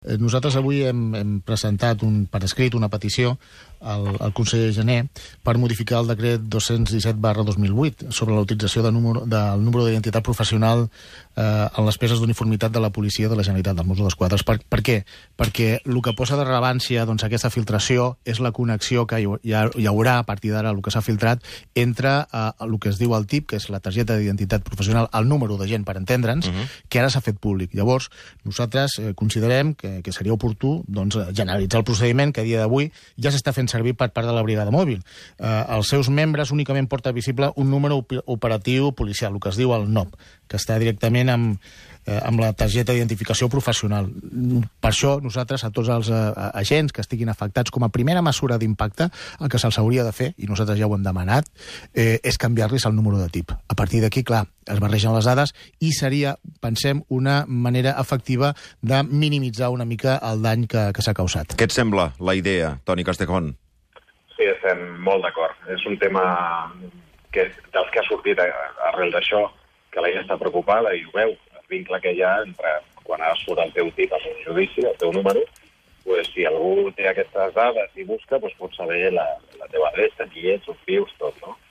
Eh, Nosaltres avui hem, hem presentat un, per escrit una petició al, al conseller Gené per modificar el decret 217 barra 2008 sobre la utilització de número, del número d'identitat professional eh, en les peces d'uniformitat de la policia de la Generalitat, del Mossos d'Esquadra. Per, per què? Perquè el que posa de rellevància doncs, aquesta filtració és la connexió que hi, hi, ha, hi haurà a partir d'ara el que s'ha filtrat entre eh, el que es diu el TIP, que és la targeta d'identitat professional, el número de gent, per entendre'ns, uh -huh. que ara s'ha fet públic. Llavors, nosaltres eh, considerem que, que seria oportú doncs, generalitzar el procediment que a dia d'avui ja s'està fent servir per part de la brigada mòbil. Eh, els seus membres únicament porta visible un número op operatiu policial, el que es diu el NOP, que està directament amb, eh, amb la targeta d'identificació professional. Per això nosaltres, a tots els eh, agents que estiguin afectats com a primera mesura d'impacte, el que se'ls hauria de fer, i nosaltres ja ho hem demanat, eh, és canviar-los el número de tip. A partir d'aquí, clar, es barregen les dades i seria, pensem, una manera efectiva de minimitzar una mica el dany que, que s'ha causat. Què et sembla la idea, Toni Castejón? Sí, estem molt d'acord. És un tema que, dels que ha sortit arrel d'això, que la gent està preocupada i ho veu, el vincle que hi ha entre quan ara surt el teu tip al judici, el teu número, pues, si algú té aquestes dades i busca, pues, pot saber la, la teva adreça, qui ets, on vius, tot, no?